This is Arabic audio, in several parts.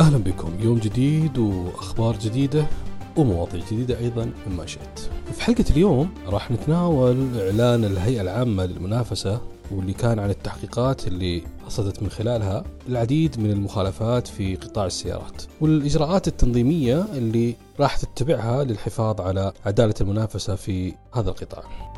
أهلا بكم يوم جديد وأخبار جديدة ومواضيع جديدة أيضا مما شئت. في حلقة اليوم راح نتناول إعلان الهيئة العامة للمنافسة واللي كان عن التحقيقات اللي رصدت من خلالها العديد من المخالفات في قطاع السيارات والإجراءات التنظيمية اللي راح تتبعها للحفاظ على عدالة المنافسة في هذا القطاع.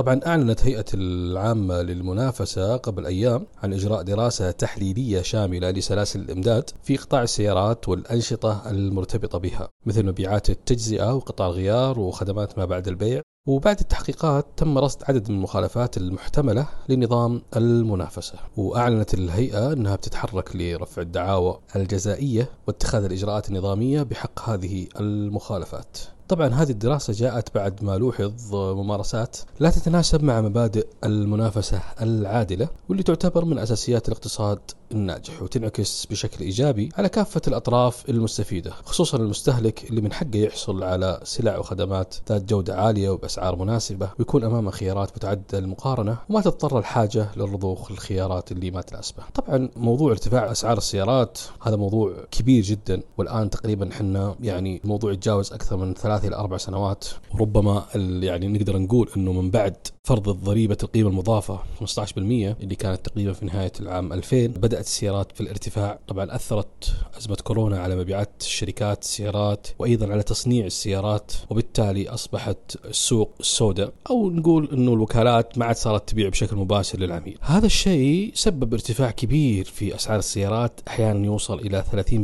طبعا أعلنت هيئة العامة للمنافسة قبل أيام عن إجراء دراسة تحليلية شاملة لسلاسل الإمداد في قطاع السيارات والأنشطة المرتبطة بها مثل مبيعات التجزئة وقطاع الغيار وخدمات ما بعد البيع. وبعد التحقيقات تم رصد عدد من المخالفات المحتملة لنظام المنافسة وأعلنت الهيئة أنها بتتحرك لرفع الدعاوى الجزائية واتخاذ الإجراءات النظامية بحق هذه المخالفات. طبعا هذه الدراسة جاءت بعد ما لوحظ ممارسات لا تتناسب مع مبادئ المنافسة العادلة واللي تعتبر من أساسيات الاقتصاد الناجح وتنعكس بشكل إيجابي على كافة الأطراف المستفيدة خصوصا المستهلك اللي من حقه يحصل على سلع وخدمات ذات جودة عالية وبأسعار مناسبة ويكون أمامه خيارات متعددة للمقارنة وما تضطر الحاجة للرضوخ الخيارات اللي ما تناسبه. طبعا موضوع ارتفاع أسعار السيارات هذا موضوع كبير جدا والآن تقريبا إحنا يعني الموضوع يتجاوز أكثر من ثلاث إلى أربع سنوات. وربما يعني نقدر نقول أنه من بعد فرض ضريبة القيمة المضافة 15% اللي كانت تقريبا في نهاية العام 2000 بدأت السيارات في الارتفاع. طبعا أثرت أزمة كورونا على مبيعات الشركات السيارات وأيضا على تصنيع السيارات وبالتالي أصبحت السوق السوداء أو نقول أنه الوكالات ما عاد صارت تبيع بشكل مباشر للعميل. هذا الشيء سبب ارتفاع كبير في أسعار السيارات أحيانا يوصل إلى 30%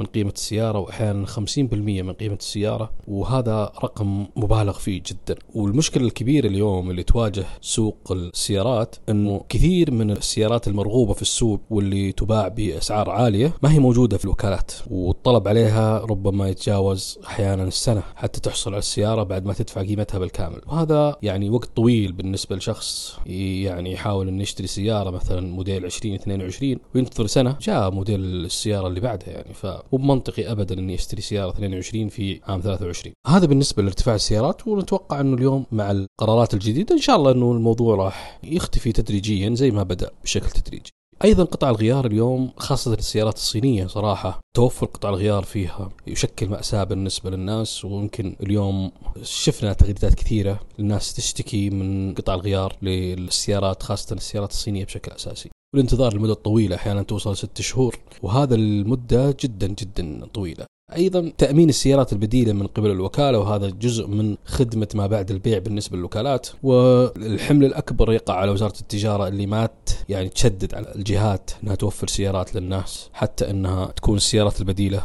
من قيمة السيارة وأحيانا 50% من قيمة السيارة وهذا رقم مبالغ فيه جدا. والمشكلة الكبيرة اليوم اللي تواجه سوق السيارات أنه كثير من السيارات المرغوبة في السوق واللي تباع بأسعار عالية ما هي موجودة في الوكالات والطلب عليها ربما يتجاوز أحيانا السنة حتى تحصل على السيارة بعد ما تدفع قيمتها بالكامل. وهذا يعني وقت طويل بالنسبة لشخص يعني يحاول أن يشتري سيارة مثلا موديل 2022 وينتظر سنة جاء موديل السيارة اللي بعدها يعني. فمو بمنطقي أبدا أني أشتري سيارة 22 في عام 23 هذا بالنسبة لارتفاع السيارات ونتوقع أنه اليوم مع القرارات الجديدة إن شاء الله أنه الموضوع راح يختفي تدريجيا زي ما بدأ بشكل تدريجي. أيضا قطع الغيار اليوم خاصة السيارات الصينية صراحة. توفر قطع الغيار فيها يشكل مأساة بالنسبة للناس ويمكن اليوم شفنا تغريدات كثيرة الناس تشتكي من قطع الغيار للسيارات خاصة السيارات الصينية بشكل أساسي. والانتظار لمدة طويلة أحيانا توصل ست شهور وهذا المدة جدا جدا طويلة. أيضا تأمين السيارات البديلة من قبل الوكالة وهذا جزء من خدمة ما بعد البيع بالنسبة للوكالات والحمل الأكبر يقع على وزارة التجارة اللي ما يعني تشدد على الجهات إنها توفر سيارات للناس حتى إنها تكون السيارات البديلة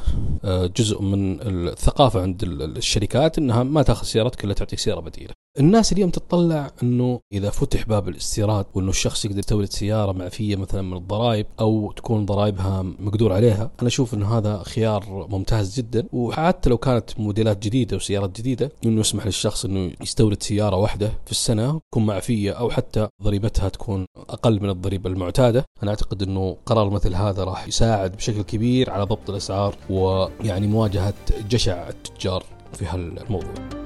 جزء من الثقافة عند الشركات إنها ما تأخذ سيارات كلها تعطيك سيارة بديلة. الناس اليوم تتطلع إنه إذا فتح باب الاستيراد وإنه الشخص يقدر يستورد سيارة معفية مثلا من الضرائب أو تكون ضرائبها مقدور عليها، أنا أشوف إنه هذا خيار ممتاز جدا وحتى لو كانت موديلات جديدة وسيارات جديدة إنه يسمح للشخص إنه يستورد سيارة واحدة في السنة تكون معفية أو حتى ضريبتها تكون أقل من الضريبة المعتادة، أنا أعتقد إنه قرار مثل هذا راح يساعد بشكل كبير على ضبط الأسعار ويعني مواجهة جشع التجار في هالموضوع.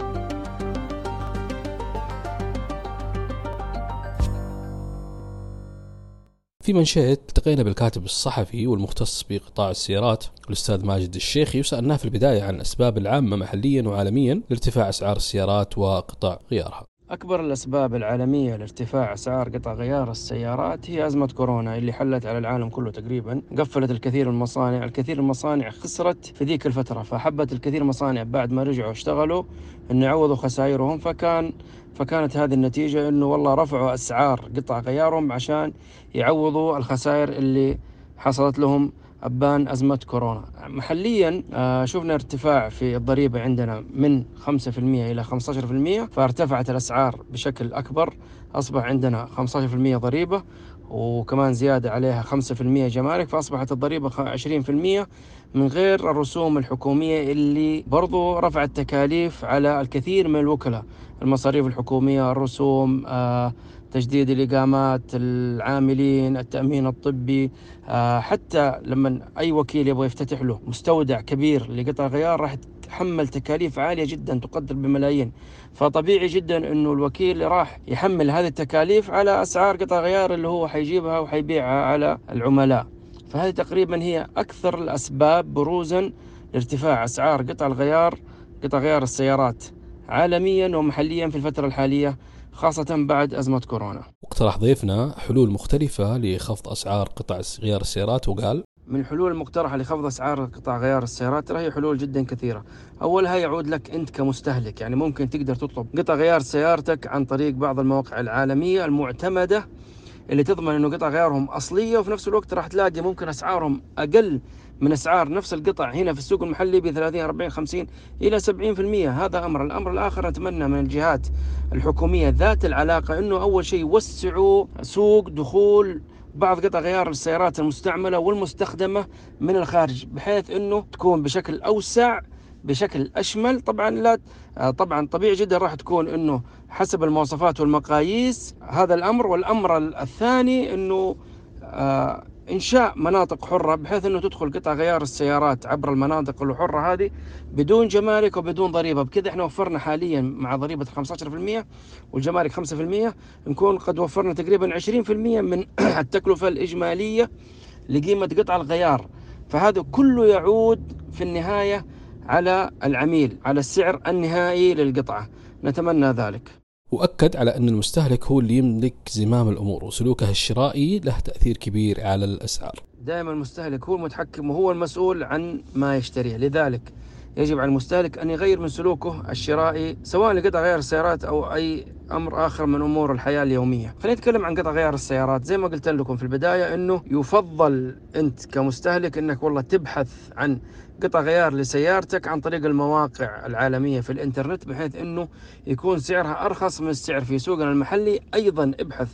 في منشأة التقينا بالكاتب الصحفي والمختص بقطاع السيارات الأستاذ ماجد الشيخي وسألناه في البداية عن الأسباب العامة محليا وعالميا لارتفاع أسعار السيارات وقطاع غيارها. أكبر الأسباب العالمية لارتفاع أسعار قطع غيار السيارات هي أزمة كورونا اللي حلت على العالم كله تقريبا. قفلت الكثير من المصانع الكثير من المصانع خسرت في ذيك الفترة فحبت الكثير من المصانع بعد ما رجعوا اشتغلوا أن يعوضوا خسائرهم. فكان فكانت هذه النتيجة أنه والله رفعوا أسعار قطع غيارهم عشان يعوضوا الخسائر اللي حصلت لهم أبان أزمة كورونا. محليا آه، شفنا ارتفاع في الضريبة عندنا من 5% إلى 15% فارتفعت الأسعار بشكل أكبر أصبح عندنا 15% ضريبة. وكمان زيادة عليها 5% جمارك فأصبحت الضريبة 20% من غير الرسوم الحكومية اللي برضو رفعت تكاليف على الكثير من الوكلاء المصاريف الحكومية الرسوم آه تجديد الإقامات العاملين التأمين الطبي آه حتى لما أي وكيل يبغى يفتتح له مستودع كبير لقطع غيار راح تتحمل تكاليف عالية جدا تقدر بملايين. فطبيعي جدا إنه الوكيل راح يحمل هذه التكاليف على أسعار قطع غيار اللي هو حيجيبها وحيبيعها على العملاء. فهذه تقريبا هي أكثر الأسباب بروزا لارتفاع أسعار قطع الغيار قطع غيار السيارات عالميا ومحليا في الفترة الحالية خاصة بعد أزمة كورونا. واقترح ضيفنا حلول مختلفة لخفض أسعار قطع غيار السيارات وقال من الحلول المقترحة لخفض أسعار قطع غيار السيارات هي حلول جدا كثيرة. أولها يعود لك أنت كمستهلك يعني ممكن تقدر تطلب قطع غيار سيارتك عن طريق بعض المواقع العالمية المعتمدة اللي تضمن إنه قطع غيارهم أصلية وفي نفس الوقت راح تلاقي ممكن أسعارهم أقل من أسعار نفس القطع هنا في السوق المحلي ب 30 40 50 إلى 70% هذا أمر، الأمر الآخر نتمنى من الجهات الحكومية ذات العلاقة إنه أول شيء يوسعوا سوق دخول بعض قطع غيار السيارات المستعملة والمستخدمة من الخارج بحيث إنه تكون بشكل أوسع بشكل أشمل. طبعا لا طبعا طبيعي جدا راح تكون إنه حسب المواصفات والمقاييس هذا الأمر. والأمر الثاني إنه إنشاء مناطق حرة بحيث إنه تدخل قطع غيار السيارات عبر المناطق الحرة هذه بدون جمارك وبدون ضريبة. بكذا إحنا وفرنا حاليا مع ضريبة 15% والجمارك 5% نكون قد وفرنا تقريبا 20% من التكلفة الإجمالية لقيمة قطع الغيار. فهذا كله يعود في النهاية على العميل على السعر النهائي للقطعة. نتمنى ذلك. وأكد على أن المستهلك هو اللي يملك زمام الأمور وسلوكه الشرائي له تأثير كبير على الأسعار. دائما المستهلك هو المتحكم وهو المسؤول عن ما يشتريه. لذلك يجب على المستهلك أن يغير من سلوكه الشرائي سواء لقطع غيار السيارات أو أي أمر آخر من أمور الحياة اليومية. خلينا نتكلم عن قطع غيار السيارات. زي ما قلت لكم في البداية أنه يفضل أنت كمستهلك أنك والله تبحث عن قطع غيار لسيارتك عن طريق المواقع العالمية في الإنترنت بحيث أنه يكون سعرها أرخص من السعر في سوقنا المحلي. أيضا ابحث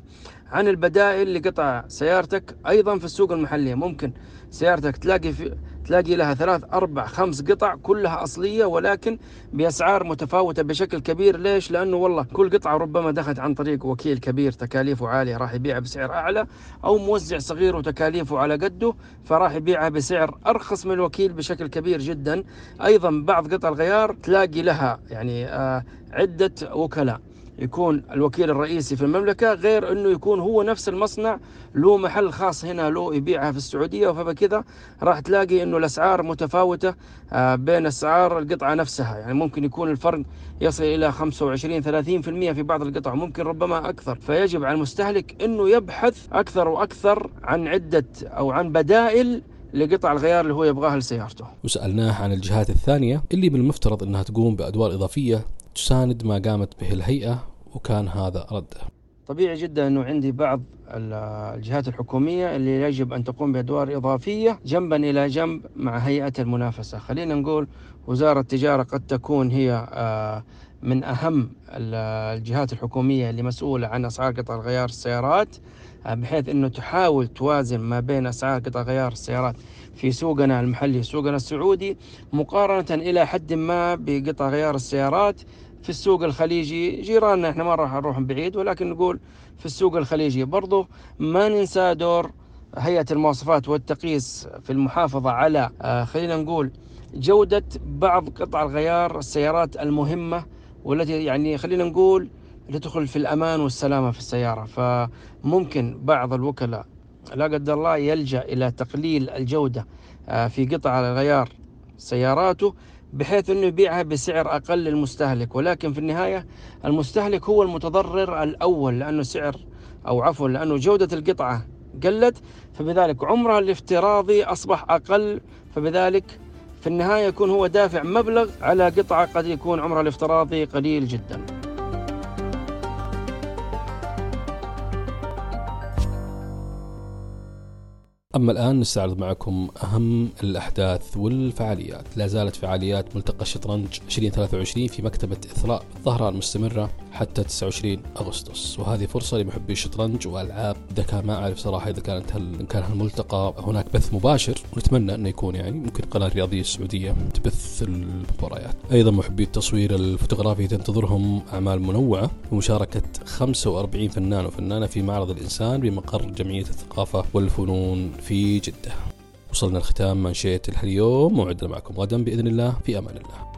عن البدائل لقطع سيارتك أيضا في السوق المحلي ممكن سيارتك تلاقي في تلاقي لها ثلاث أربع خمس قطع كلها أصلية ولكن بأسعار متفاوتة بشكل كبير. ليش؟ لأنه والله كل قطعة ربما دخلت عن طريق وكيل كبير تكاليفه عالية راح يبيعها بسعر أعلى أو موزع صغير وتكاليفه على قده فراح يبيعها بسعر أرخص من الوكيل بشكل كبير جدا. أيضا بعض قطع الغيار تلاقي لها يعني آه عدة وكلاء. يكون الوكيل الرئيسي في المملكة غير أنه يكون هو نفس المصنع له محل خاص هنا له يبيعها في السعودية فبكذا راح تلاقي أنه الأسعار متفاوتة آه، بين أسعار القطعة نفسها. يعني ممكن يكون الفرق يصل إلى 25 30% في بعض القطع ممكن ربما أكثر. فيجب على المستهلك أنه يبحث أكثر وأكثر عن عدة أو عن بدائل لقطع الغيار اللي هو يبغاها لسيارته. وسألناه عن الجهات الثانية اللي من المفترض أنها تقوم بأدوار إضافية تساند ما قامت به الهيئة وكان هذا رده طبيعي جدا أنه عندي بعض الجهات الحكومية اللي يجب أن تقوم بأدوار إضافية جنبا إلى جنب مع هيئة المنافسة. خلينا نقول وزارة التجارة قد تكون هي آه، من أهم الجهات الحكومية اللي مسؤولة عن أسعار قطع غيار السيارات. بحيث أنه تحاول توازن ما بين أسعار قطع غيار السيارات في سوقنا المحلي سوقنا السعودي مقارنة إلى حد ما بقطع غيار السيارات في السوق الخليجي. جيراننا إحنا ما راح نروح بعيد ولكن نقول في السوق الخليجي برضو ما ننسى دور هيئة المواصفات والتقييس في المحافظة على آه، خلينا نقول جودة بعض قطع الغيار السيارات المهمة والتي يعني خلينا نقول تدخل في الأمان والسلامة في السيارة. فممكن بعض الوكلاء لا قدر الله يلجأ إلى تقليل الجودة آه، في قطع الغيار سياراته بحيث إنه يبيعها بسعر أقل للمستهلك. ولكن في النهاية المستهلك هو المتضرر الأول لأنه سعر أو عفوا لأنه جودة القطعة قلت فبذلك عمرها الافتراضي أصبح أقل. فبذلك في النهاية يكون هو دافع مبلغ على قطعة قد يكون عمرها الافتراضي قليل جدا. أما الآن نستعرض معكم أهم الأحداث والفعاليات. لا زالت فعاليات ملتقى الشطرنج 2023 في مكتبة إثراء الظهران مستمرة حتى 29 أغسطس. وهذه فرصة لمحبي الشطرنج وألعاب ذكاء ما أعرف صراحة إذا كانت هل كان هالملتقى هناك بث مباشر. ونتمنى أنه يكون يعني ممكن القناة الرياضية السعودية تبث المباريات. أيضا محبي التصوير الفوتوغرافي تنتظرهم أعمال منوعة ومشاركة 45 فنان وفنانة في معرض الإنسان بمقر جمعية الثقافة والفنون في جدة. وصلنا لختام منشية اليوم موعدنا معكم غدا بإذن الله في أمان الله.